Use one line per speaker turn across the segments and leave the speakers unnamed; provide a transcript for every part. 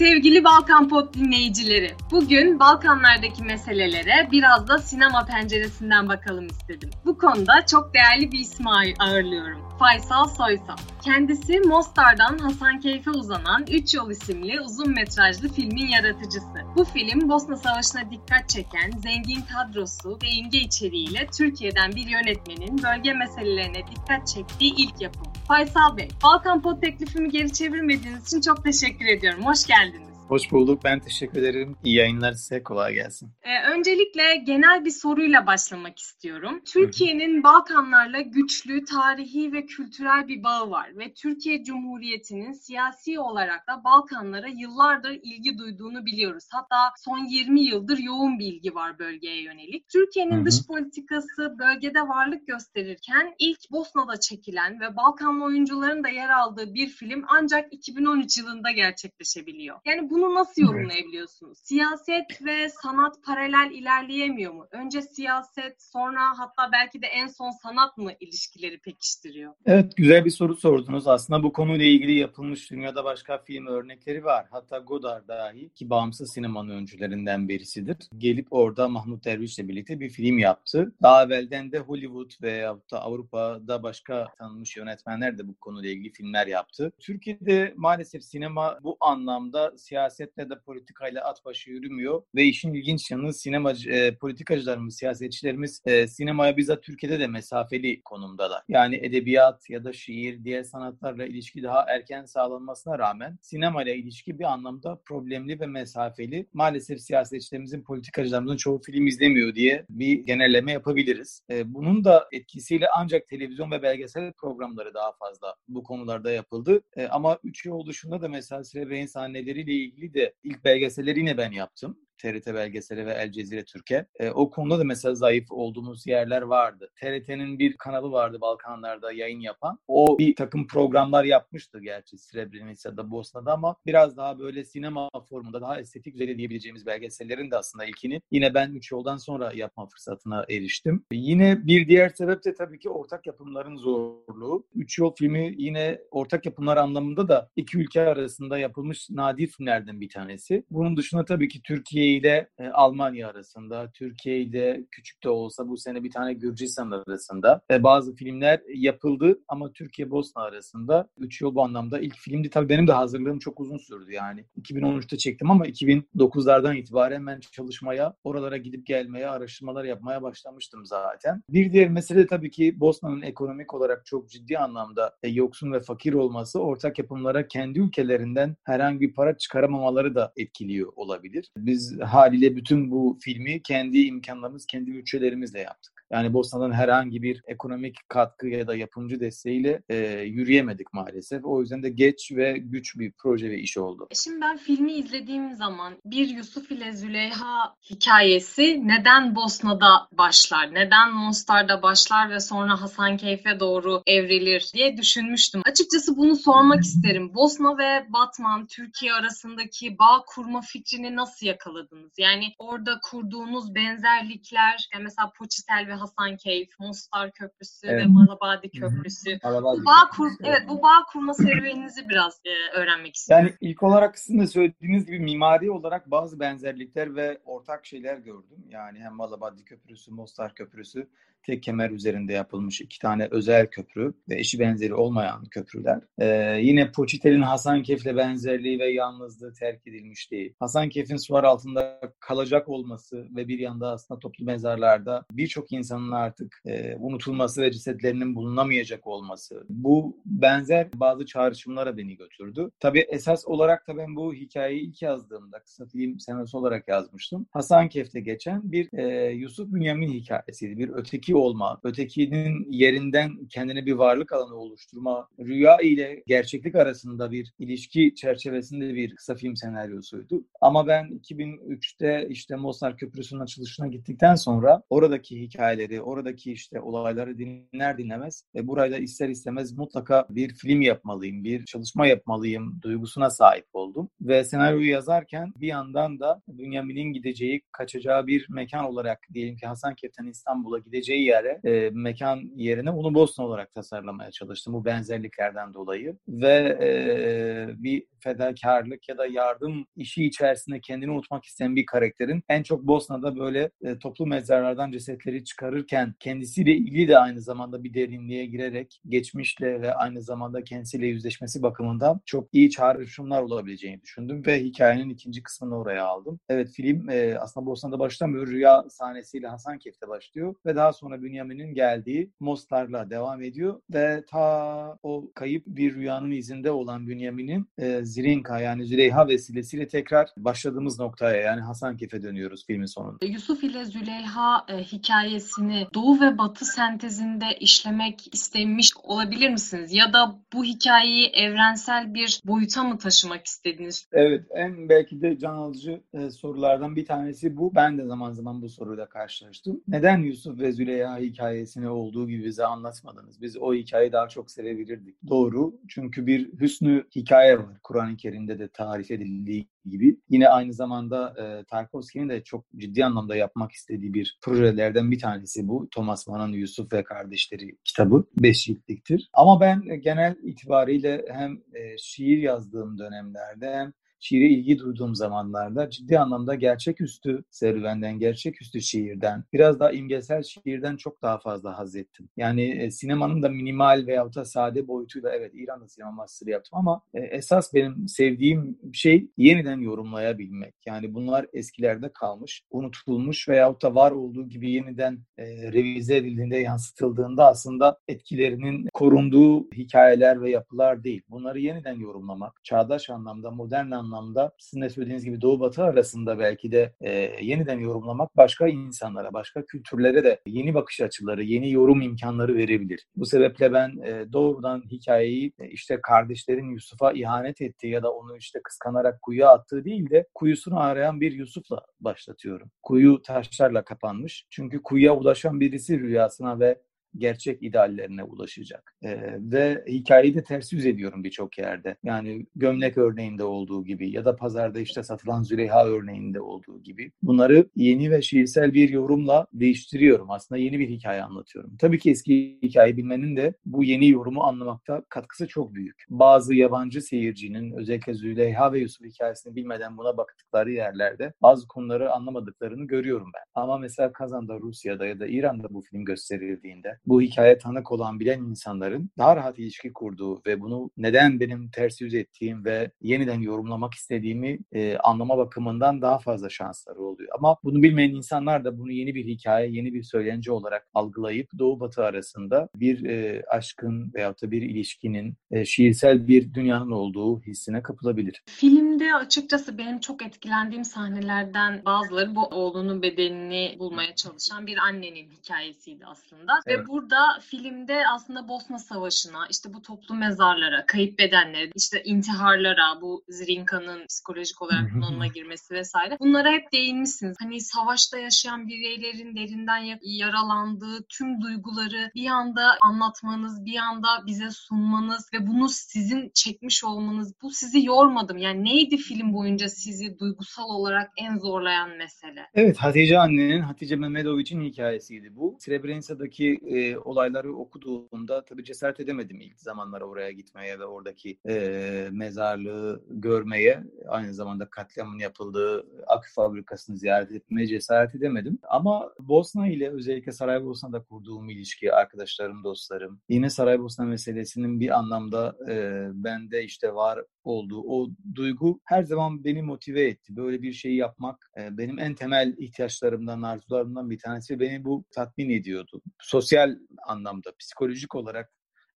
Sevgili Balkan Pop dinleyicileri, bugün Balkanlardaki meselelere biraz da sinema penceresinden bakalım istedim. Bu konuda çok değerli bir ismi ağırlıyorum. Faysal Soysal. Kendisi Mostar'dan Hasankeyf'e uzanan Üç Yol isimli uzun metrajlı filmin yaratıcısı. Bu film Bosna Savaşı'na dikkat çeken zengin kadrosu ve imge içeriğiyle Türkiye'den bir yönetmenin bölge meselelerine dikkat çektiği ilk yapım. Faysal Bey, Balkan Pod teklifimi geri çevirmediğiniz için çok teşekkür ediyorum. Hoş geldiniz.
Hoş bulduk. Ben teşekkür ederim. İyi yayınlar size. Kolay gelsin.
Ee, öncelikle genel bir soruyla başlamak istiyorum. Türkiye'nin Balkanlarla güçlü tarihi ve kültürel bir bağı var ve Türkiye Cumhuriyeti'nin siyasi olarak da Balkanlara yıllardır ilgi duyduğunu biliyoruz. Hatta son 20 yıldır yoğun bir ilgi var bölgeye yönelik. Türkiye'nin dış politikası bölgede varlık gösterirken ilk Bosna'da çekilen ve Balkanlı oyuncuların da yer aldığı bir film ancak 2013 yılında gerçekleşebiliyor. Yani bunu bunu nasıl yorumlayabiliyorsunuz? Siyaset ve sanat paralel ilerleyemiyor mu? Önce siyaset, sonra hatta belki de en son sanat mı ilişkileri pekiştiriyor?
Evet, güzel bir soru sordunuz. Aslında bu konuyla ilgili yapılmış dünyada başka film örnekleri var. Hatta Godard dahi ki bağımsız sinemanın öncülerinden birisidir. Gelip orada Mahmut Derviş'le birlikte bir film yaptı. Daha evvelden de Hollywood veya da Avrupa'da başka tanınmış yönetmenler de bu konuyla ilgili filmler yaptı. Türkiye'de maalesef sinema bu anlamda siyaset siyasetle de politikayla at başı yürümüyor ve işin ilginç yanı sinema e, politikacılarımız, siyasetçilerimiz e, sinemaya bizzat Türkiye'de de mesafeli konumdalar. Yani edebiyat ya da şiir, diğer sanatlarla ilişki daha erken sağlanmasına rağmen sinema ile ilişki bir anlamda problemli ve mesafeli. Maalesef siyasetçilerimizin, politikacılarımızın çoğu film izlemiyor diye bir genelleme yapabiliriz. E, bunun da etkisiyle ancak televizyon ve belgesel programları daha fazla bu konularda yapıldı. E, ama üç yıl dışında da mesela Srebrenica sahneleriyle ilgili ilgili de ilk belgeselleri yine ben yaptım. TRT belgeseli ve El Cezire Türkiye. E, o konuda da mesela zayıf olduğumuz yerler vardı. TRT'nin bir kanalı vardı Balkanlarda yayın yapan. O bir takım programlar yapmıştı gerçi Srebrenica'da, Bosna'da ama biraz daha böyle sinema formunda daha estetik üzere diyebileceğimiz belgesellerin de aslında ilkini yine ben üç yoldan sonra yapma fırsatına eriştim. Yine bir diğer sebep de tabii ki ortak yapımların zorluğu. Üç yol filmi yine ortak yapımlar anlamında da iki ülke arasında yapılmış nadir filmlerden bir tanesi. Bunun dışında tabii ki Türkiye ile e, Almanya arasında, Türkiye ile küçük de olsa bu sene bir tane Gürcistan arasında e, bazı filmler yapıldı ama Türkiye-Bosna arasında 3 yıl bu anlamda ilk filmdi. Tabii benim de hazırlığım çok uzun sürdü yani. 2013'te çektim ama 2009'lardan itibaren ben çalışmaya, oralara gidip gelmeye, araştırmalar yapmaya başlamıştım zaten. Bir diğer mesele tabii ki Bosna'nın ekonomik olarak çok ciddi anlamda e, yoksun ve fakir olması ortak yapımlara kendi ülkelerinden herhangi bir para çıkaramamaları da etkiliyor olabilir. Biz haliyle bütün bu filmi kendi imkanlarımız, kendi bütçelerimizle yaptık. Yani Bosna'dan herhangi bir ekonomik katkı ya da yapımcı desteğiyle e, yürüyemedik maalesef. O yüzden de geç ve güç bir proje ve iş oldu.
Şimdi ben filmi izlediğim zaman bir Yusuf ile Züleyha hikayesi neden Bosna'da başlar, neden Mostar'da başlar ve sonra Hasankeyf'e doğru evrilir diye düşünmüştüm. Açıkçası bunu sormak isterim. Bosna ve Batman, Türkiye arasındaki bağ kurma fikrini nasıl yakaladınız? Yani orada kurduğunuz benzerlikler, yani mesela Poçitel ve Hasankeyf, Mostar Köprüsü evet. ve Malabadi Köprüsü. Malabadi bu bağ kur evet bu bağ kurma serüveninizi biraz e, öğrenmek istiyorum.
Yani ilk olarak sizin de söylediğiniz gibi mimari olarak bazı benzerlikler ve ortak şeyler gördüm. Yani hem Malabadi Köprüsü, Mostar Köprüsü tek kemer üzerinde yapılmış iki tane özel köprü ve eşi benzeri olmayan köprüler. Ee, yine Poçitel'in Hasankeyf'le benzerliği ve yalnızlığı terk edilmişliği. Hasankeyf'in sular altında kalacak olması ve bir yanda aslında toplu mezarlarda birçok insanın artık e, unutulması ve cesetlerinin bulunamayacak olması. Bu benzer bazı çağrışımlara beni götürdü. Tabii esas olarak da ben bu hikayeyi ilk yazdığımda kısa film senaryosu olarak yazmıştım. Hasankeyf'te geçen bir e, Yusuf Bünyamin hikayesiydi. Bir öteki öteki olma, ötekinin yerinden kendine bir varlık alanı oluşturma, rüya ile gerçeklik arasında bir ilişki çerçevesinde bir kısa film senaryosuydu. Ama ben 2003'te işte Mostar Köprüsü'nün açılışına gittikten sonra oradaki hikayeleri, oradaki işte olayları dinler dinlemez ve burayla ister istemez mutlaka bir film yapmalıyım, bir çalışma yapmalıyım duygusuna sahip oldum. Ve senaryoyu yazarken bir yandan da Bünyamin'in gideceği, kaçacağı bir mekan olarak diyelim ki Hasankeyf'ten İstanbul'a gideceği geçeceği yere, e, mekan yerine onu Bosna olarak tasarlamaya çalıştım bu benzerliklerden dolayı. Ve e, bir fedakarlık ya da yardım işi içerisinde kendini unutmak isteyen bir karakterin en çok Bosna'da böyle e, toplu mezarlardan cesetleri çıkarırken kendisiyle ilgili de aynı zamanda bir derinliğe girerek geçmişle ve aynı zamanda kendisiyle yüzleşmesi bakımından çok iyi çağrışımlar olabileceğini düşündüm ve hikayenin ikinci kısmını oraya aldım. Evet film e, aslında Bosna'da başlamıyor. Rüya sahnesiyle Hasankeyf'te başlıyor ve daha sonra Bünyamin'in geldiği Mostar'la devam ediyor ve ta o kayıp bir rüyanın izinde olan Bünyamin'in e, Zirinka yani Züleyha vesilesiyle tekrar başladığımız noktaya yani Hasankeyf'e dönüyoruz filmin sonunda.
Yusuf ile Züleyha e, hikayesini Doğu ve Batı sentezinde işlemek istemiş olabilir misiniz? Ya da bu hikayeyi evrensel bir boyuta mı taşımak istediniz?
Evet, en belki de can alıcı e, sorulardan bir tanesi bu. Ben de zaman zaman bu soruyla karşılaştım. Neden Yusuf ve Züleyha hikayesini olduğu gibi bize anlatmadınız? Biz o hikayeyi daha çok sevebilirdik. Doğru. Çünkü bir hüsnü hikaye var. Kur'an-ı Kerim'de de tarif edildiği gibi. Yine aynı zamanda e, Tarkovski'nin de çok ciddi anlamda yapmak istediği bir projelerden bir tanesi bu. Thomas Mann'ın Yusuf ve Kardeşleri kitabı. Beş ciltliktir. Ama ben genel itibariyle hem e, şiir yazdığım dönemlerde hem şiire ilgi duyduğum zamanlarda ciddi anlamda gerçeküstü serüvenden, gerçeküstü şiirden, biraz daha imgesel şiirden çok daha fazla haz ettim. Yani e, sinemanın da minimal veyahut da sade boyutuyla evet İran'da sinema master'ı yaptım ama e, esas benim sevdiğim şey yeniden yorumlayabilmek. Yani bunlar eskilerde kalmış, unutulmuş veyahut da var olduğu gibi yeniden e, revize edildiğinde, yansıtıldığında aslında etkilerinin korunduğu hikayeler ve yapılar değil. Bunları yeniden yorumlamak, çağdaş anlamda, modern anlamda anlamda sizin de söylediğiniz gibi Doğu Batı arasında belki de e, yeniden yorumlamak başka insanlara, başka kültürlere de yeni bakış açıları, yeni yorum imkanları verebilir. Bu sebeple ben e, doğrudan hikayeyi e, işte kardeşlerin Yusuf'a ihanet ettiği ya da onu işte kıskanarak kuyuya attığı değil de kuyusunu arayan bir Yusuf'la başlatıyorum. Kuyu taşlarla kapanmış. Çünkü kuyuya ulaşan birisi rüyasına ve gerçek ideallerine ulaşacak. E, ve hikayeyi de ters yüz ediyorum birçok yerde. Yani gömlek örneğinde olduğu gibi ya da pazarda işte satılan Züleyha örneğinde olduğu gibi. Bunları yeni ve şiirsel bir yorumla değiştiriyorum. Aslında yeni bir hikaye anlatıyorum. Tabii ki eski hikaye bilmenin de bu yeni yorumu anlamakta katkısı çok büyük. Bazı yabancı seyircinin özellikle Züleyha ve Yusuf hikayesini bilmeden buna baktıkları yerlerde bazı konuları anlamadıklarını görüyorum ben. Ama mesela Kazan'da, Rusya'da ya da İran'da bu film gösterildiğinde bu hikaye tanık olan bilen insanların daha rahat ilişki kurduğu ve bunu neden benim ters yüz ettiğim ve yeniden yorumlamak istediğimi e, anlama bakımından daha fazla şansları oluyor. Ama bunu bilmeyen insanlar da bunu yeni bir hikaye, yeni bir söylence olarak algılayıp Doğu Batı arasında bir e, aşkın veyahut da bir ilişkinin e, şiirsel bir dünyanın olduğu hissine kapılabilir.
Filmde açıkçası benim çok etkilendiğim sahnelerden bazıları bu oğlunun bedenini bulmaya çalışan bir annenin hikayesiydi aslında. Evet. Ve burada filmde aslında Bosna Savaşı'na, işte bu toplu mezarlara, kayıp bedenlere, işte intiharlara, bu Zrinka'nın psikolojik olarak bununla girmesi vesaire. Bunlara hep değinmişsiniz. Hani savaşta yaşayan bireylerin derinden yaralandığı tüm duyguları bir anda anlatmanız, bir anda bize sunmanız ve bunu sizin çekmiş olmanız, bu sizi yormadı mı? Yani neydi film boyunca sizi duygusal olarak en zorlayan mesele?
Evet, Hatice annenin, Hatice Mehmedoviç'in hikayesiydi bu. Srebrenica'daki e, olayları okuduğumda tabii cesaret edemedim ilk zamanlara oraya gitmeye ve oradaki e, mezarlığı görmeye. Aynı zamanda katliamın yapıldığı akü fabrikasını ziyaret etmeye cesaret edemedim. Ama Bosna ile özellikle Saraybosna'da kurduğum ilişki, arkadaşlarım, dostlarım, yine Saraybosna meselesinin bir anlamda e, bende işte var olduğu o duygu her zaman beni motive etti. Böyle bir şeyi yapmak e, benim en temel ihtiyaçlarımdan, arzularımdan bir tanesi. Beni bu tatmin ediyordu. Sosyal anlamda, psikolojik olarak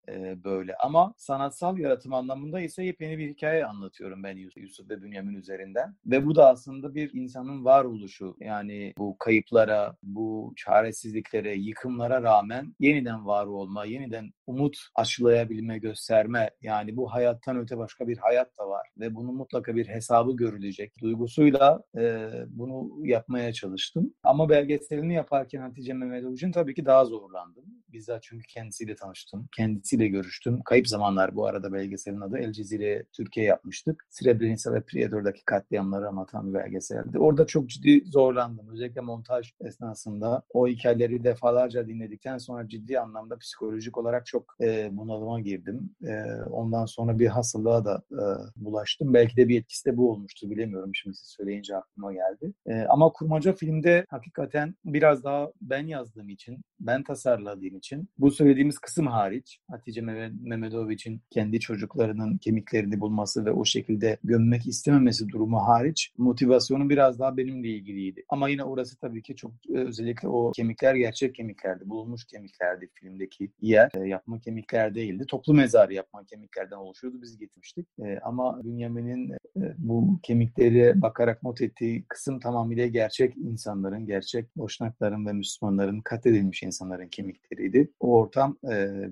e, böyle. Ama sanatsal yaratım anlamında ise yepyeni bir hikaye anlatıyorum ben Yusuf ve Bünyamin üzerinden. Ve bu da aslında bir insanın varoluşu. Yani bu kayıplara, bu çaresizliklere, yıkımlara rağmen yeniden var olma, yeniden umut aşılayabilme, gösterme. Yani bu hayattan öte başka bir hayat da var. Ve bunun mutlaka bir hesabı görülecek. Duygusuyla e, bunu yapmaya çalıştım. Ama belgeselini yaparken Hatice Mehmetoviç'in tabii ki daha zorlandım. Bizzat çünkü kendisiyle tanıştım. Kendisi kendisiyle görüştüm. Kayıp Zamanlar bu arada belgeselin adı. El Cezire Türkiye yapmıştık. Srebrenica ve Prijedor'daki katliamları anlatan bir belgeseldi. Orada çok ciddi zorlandım. Özellikle montaj esnasında o hikayeleri defalarca dinledikten sonra ciddi anlamda psikolojik olarak çok e, bunalıma girdim. E, ondan sonra bir hastalığa da e, bulaştım. Belki de bir etkisi de bu olmuştu bilemiyorum şimdi siz söyleyince aklıma geldi. E, ama Kurmaca filmde hakikaten biraz daha ben yazdığım için, ben tasarladığım için bu söylediğimiz kısım hariç Hatice Mehmedoviç'in kendi çocuklarının kemiklerini bulması ve o şekilde gömmek istememesi durumu hariç motivasyonu biraz daha benimle ilgiliydi. Ama yine orası tabii ki çok e, özellikle o kemikler gerçek kemiklerdi. Bulunmuş kemiklerdi filmdeki yer. E, yapma kemikler değildi. Toplu mezarı yapma kemiklerden oluşuyordu. Biz getirmiştik. E, ama Bünyamin'in bu kemiklere bakarak not ettiği kısım tamamıyla gerçek insanların, gerçek boşnakların ve Müslümanların katledilmiş insanların kemikleriydi. O ortam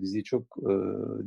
bizi çok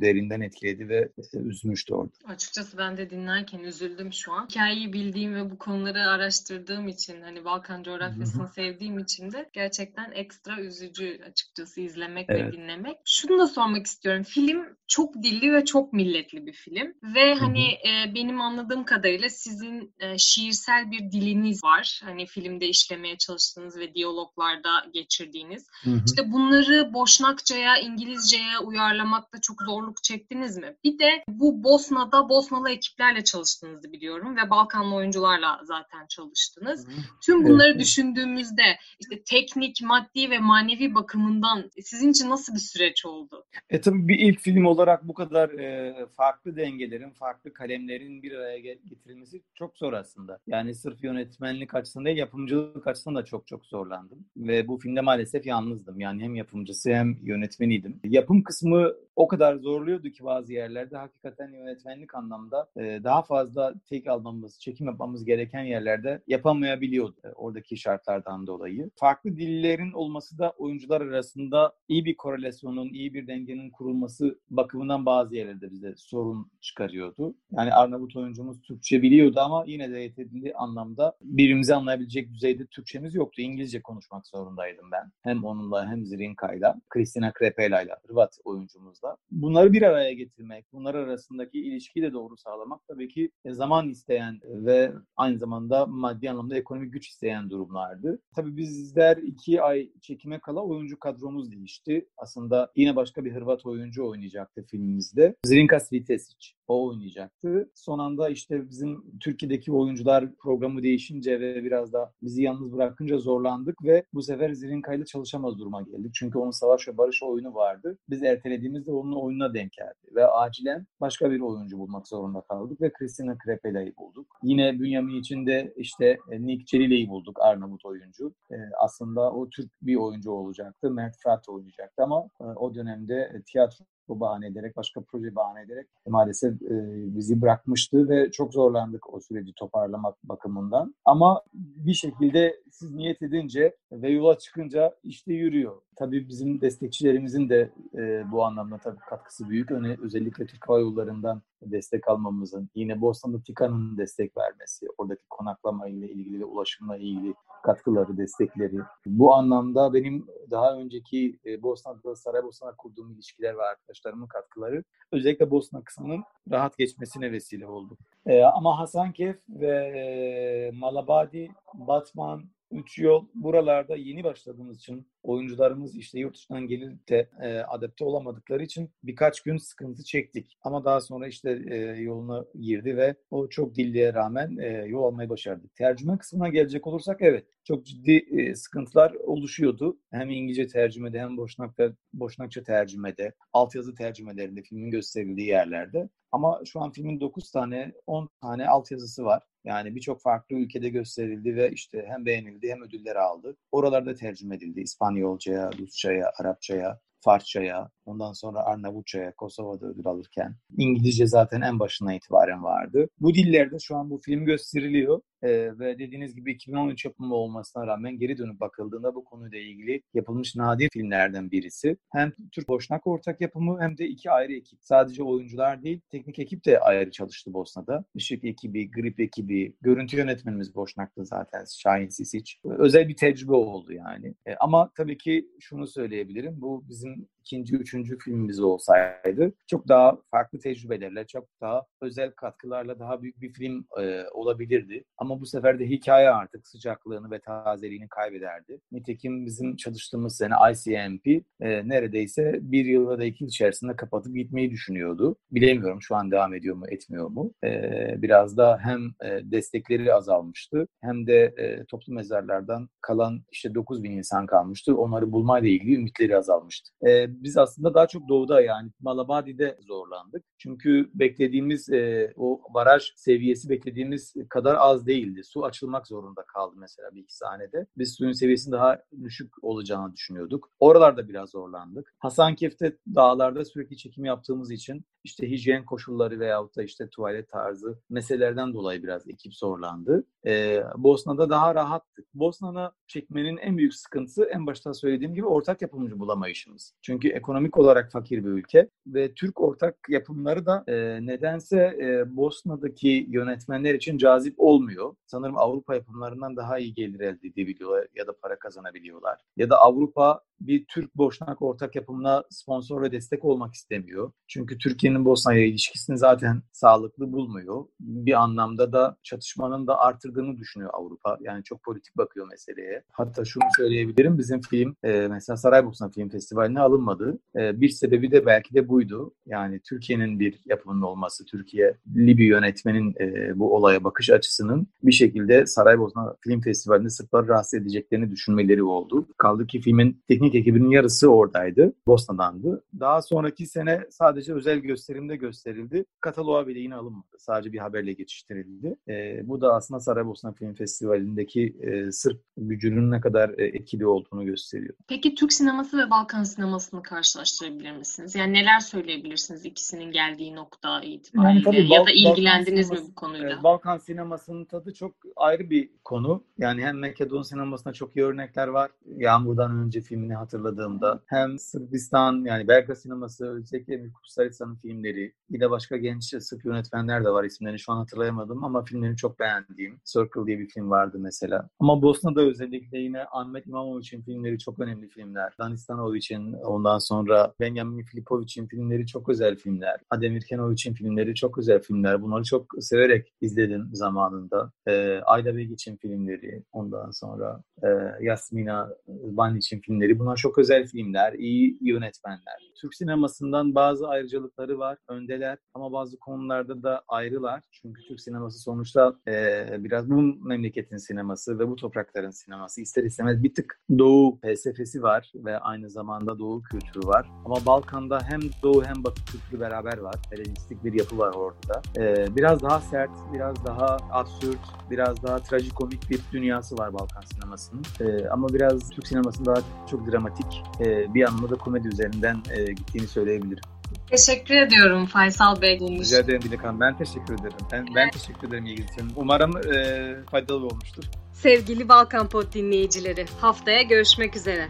derinden etkiledi ve üzmüştü orada.
Açıkçası ben de dinlerken üzüldüm şu an. Hikayeyi bildiğim ve bu konuları araştırdığım için hani Balkan coğrafyasını sevdiğim için de gerçekten ekstra üzücü açıkçası izlemek evet. ve dinlemek. Şunu da sormak istiyorum. Film çok dilli ve çok milletli bir film ve hani e, benim anladığım kadarıyla sizin e, şiirsel bir diliniz var. Hani filmde işlemeye çalıştığınız ve diyaloglarda geçirdiğiniz. Hı-hı. İşte bunları Boşnakçaya, İngilizceye uyarlamakta çok zorluk çektiniz mi? Bir de bu Bosna'da Bosnalı ekiplerle çalıştığınızı biliyorum ve Balkanlı oyuncularla zaten çalıştınız. Hı-hı. Tüm bunları evet. düşündüğümüzde işte teknik, maddi ve manevi bakımından sizin için nasıl bir süreç oldu?
E tabii bir ilk film olarak bu kadar e, farklı dengelerin, farklı kalemlerin bir araya getirilmesi çok zor aslında. Yani sırf yönetmenlik açısından değil, yapımcılık açısından da çok çok zorlandım. Ve bu filmde maalesef yalnızdım. Yani hem yapımcısı hem yönetmeniydim. Yapım kısmı o kadar zorluyordu ki bazı yerlerde hakikaten yönetmenlik anlamda e, daha fazla tek almamız, çekim yapmamız gereken yerlerde yapamayabiliyordu e, oradaki şartlardan dolayı. Farklı dillerin olması da oyuncular arasında iyi bir korelasyonun, iyi bir dengenin kurulması bakımından bazı yerlerde bize sorun çıkarıyordu. Yani Arnavut oyuncumuz Türkçe biliyordu ama yine de yeterli anlamda birbirimizi anlayabilecek düzeyde Türkçemiz yoktu. İngilizce konuşmak zorundaydım ben. Hem onunla hem Zirinka'yla, Kristina Krepela'yla, Hırvat oyuncumuzla. Bunları bir araya getirmek, bunlar arasındaki ilişkiyi de doğru sağlamak tabii ki zaman isteyen ve aynı zamanda maddi anlamda ekonomik güç isteyen durumlardı. Tabii bizler iki ay çekime kala oyuncu kadromuz değişti. Aslında yine başka bir Hırvat oyuncu oynayacaktı filmimizde. Zrinka Svitesic. O oynayacaktı. Son anda işte bizim Türkiye'deki oyuncular programı değişince ve biraz da bizi yalnız bırakınca zorlandık ve bu sefer Zrinka ile çalışamaz duruma geldik. Çünkü onun Savaş ve Barış oyunu vardı. Biz ertelediğimizde onun oyununa denk geldi ve acilen başka bir oyuncu bulmak zorunda kaldık ve Kristina Krepela'yı bulduk. Yine Bünyamin içinde işte e, Nick Celile'yi bulduk Arnavut oyuncu. E, aslında o Türk bir oyuncu olacaktı. Mert Fırat oynayacaktı ama e, o dönemde tiyatro bu bahane ederek, başka proje bahane ederek maalesef e, bizi bırakmıştı ve çok zorlandık o süreci toparlamak bakımından. Ama bir şekilde siz niyet edince ve yola çıkınca işte yürüyor. Tabii bizim destekçilerimizin de e, bu anlamda tabii katkısı büyük. Öne, özellikle Türk Hava Yolları'ndan destek almamızın, yine Bosna'da TİKA'nın destek vermesi, oradaki konaklama ile ilgili ve ulaşımla ilgili katkıları, destekleri. Bu anlamda benim daha önceki e, Bosna'da, Saraybosna'da kurduğum ilişkiler ve arkadaşlarımın katkıları özellikle Bosna kısmının rahat geçmesine vesile oldu. E, ama Hasankeyf ve e, Malabadi, Batman, Üç yol buralarda yeni başladığımız için oyuncularımız işte yurt dışından gelip de e, adapte olamadıkları için birkaç gün sıkıntı çektik. Ama daha sonra işte e, yoluna girdi ve o çok dilliye rağmen e, yol almayı başardık. Tercüme kısmına gelecek olursak evet çok ciddi e, sıkıntılar oluşuyordu. Hem İngilizce tercümede hem Boşnakça, Boşnakça tercümede, altyazı tercümelerinde filmin gösterildiği yerlerde. Ama şu an filmin 9 tane, 10 tane altyazısı var. Yani birçok farklı ülkede gösterildi ve işte hem beğenildi hem ödüller aldı. Oralarda tercüme edildi. İspanyolcaya, Rusçaya, Arapçaya, Farsçaya, ondan sonra Arnavutçaya, Kosova'da ödül alırken. İngilizce zaten en başına itibaren vardı. Bu dillerde şu an bu film gösteriliyor. Ee, ve dediğiniz gibi 2013 yapımı olmasına rağmen geri dönüp bakıldığında bu konuyla ilgili yapılmış nadir filmlerden birisi. Hem Türk Boşnak ortak yapımı hem de iki ayrı ekip. Sadece oyuncular değil, teknik ekip de ayrı çalıştı Bosna'da. Işık ekibi, grip ekibi, görüntü yönetmenimiz Boşnak'ta zaten Şahin Sisic. Özel bir tecrübe oldu yani. E, ama tabii ki şunu söyleyebilirim. Bu bizim ikinci, üçüncü filmimiz olsaydı çok daha farklı tecrübelerle, çok daha özel katkılarla daha büyük bir film e, olabilirdi. Ama bu sefer de hikaye artık sıcaklığını ve tazeliğini kaybederdi. Nitekim bizim çalıştığımız sene ICMP e, neredeyse bir yıl ya da iki yıl içerisinde kapatıp gitmeyi düşünüyordu. Bilemiyorum şu an devam ediyor mu, etmiyor mu? E, biraz da hem e, destekleri azalmıştı hem de e, toplu mezarlardan kalan işte 9 bin insan kalmıştı. Onları bulmayla ilgili ümitleri azalmıştı. E, biz aslında daha çok doğuda yani Malabadi'de zorlandık. Çünkü beklediğimiz e, o baraj seviyesi beklediğimiz kadar az değildi. Su açılmak zorunda kaldı mesela bir iki sahnede. Biz suyun seviyesinin daha düşük olacağını düşünüyorduk. Oralarda biraz zorlandık. Hasankeyf'te dağlarda sürekli çekim yaptığımız için işte hijyen koşulları veyahut da işte tuvalet tarzı meselelerden dolayı biraz ekip zorlandı. Ee, Bosna'da daha rahattık. Bosna'na çekmenin en büyük sıkıntısı en başta söylediğim gibi ortak yapımcı bulamayışımız. Çünkü ekonomik olarak fakir bir ülke ve Türk ortak yapımları da e, nedense e, Bosna'daki yönetmenler için cazip olmuyor. Sanırım Avrupa yapımlarından daha iyi gelir elde edebiliyorlar ya da para kazanabiliyorlar. Ya da Avrupa bir Türk Boşnak ortak yapımına sponsor ve destek olmak istemiyor. Çünkü Türkiye'nin Bosna'ya ilişkisini zaten sağlıklı bulmuyor. Bir anlamda da çatışmanın da artırdığını düşünüyor Avrupa. Yani çok politik bakıyor meseleye. Hatta şunu söyleyebilirim. Bizim film e, mesela Saraybosna Film Festivali'ne alınmadı. E, bir sebebi de belki de buydu. Yani Türkiye'nin bir yapımının olması, Türkiye Libya yönetmenin e, bu olaya bakış açısının bir şekilde Saraybosna Film Festivali'nde Sırpları rahatsız edeceklerini düşünmeleri oldu. Kaldı ki filmin teknik ekibinin yarısı oradaydı. Bosna'dandı. Daha sonraki sene sadece özel gösterimde gösterildi. Kataloğa bile yine alınmadı. Sadece bir haberle geçiştirildi. E, bu da aslında Saraybosna Film Festivali'ndeki e, Sırp gücünün ne kadar e, etkili olduğunu gösteriyor.
Peki Türk sineması ve Balkan sinemasını karşılaştırabilir misiniz? Yani neler söyleyebilirsiniz ikisinin geldiği nokta itibariyle? Yani ya da ilgilendiniz mi bu konuyla?
E, Balkan sinemasının tadı çok ayrı bir konu. Yani hem Makedon sinemasında çok iyi örnekler var. Yağmur'dan önce filmini hatırladığımda. Hem Sırbistan yani Belgrad sineması özellikle Emir Kustarica'nın filmleri. Bir de başka genç Sırp yönetmenler de var isimlerini şu an hatırlayamadım ama filmlerini çok beğendiğim. Circle diye bir film vardı mesela. Ama Bosna'da özellikle yine Ahmet İmamovic'in filmleri çok önemli filmler. Danis Stanovic'in ondan sonra Benjamin Filipovic'in filmleri çok özel filmler. Ademir Kenovic'in filmleri çok özel filmler. Bunları çok severek izledim zamanında. Ee, Ayda Begic'in filmleri ondan sonra e, Yasmina Banic'in filmleri. Bunlar çok özel filmler, iyi yönetmenler. Türk sinemasından bazı ayrıcalıkları var, öndeler ama bazı konularda da ayrılar. Çünkü Türk sineması sonuçta e, biraz bu memleketin sineması ve bu toprakların sineması. İster istemez bir tık Doğu felsefesi var ve aynı zamanda Doğu kültürü var. Ama Balkan'da hem Doğu hem Batı kültürü beraber var. Helenistik bir yapı var orada. E, biraz daha sert, biraz daha absürt, biraz daha trajikomik bir dünyası var Balkan sinemasının. E, ama biraz Türk sinemasının daha çok dramatik, e, bir anlamda da komedi üzerinden e, gittiğini söyleyebilirim.
Teşekkür ediyorum Faysal Bey.
Rica ederim Dilek Hanım. Ben teşekkür ederim. Ben, ben teşekkür ederim ilginiz için. Umarım e, faydalı olmuştur.
Sevgili Balkan Pod dinleyicileri, haftaya görüşmek üzere.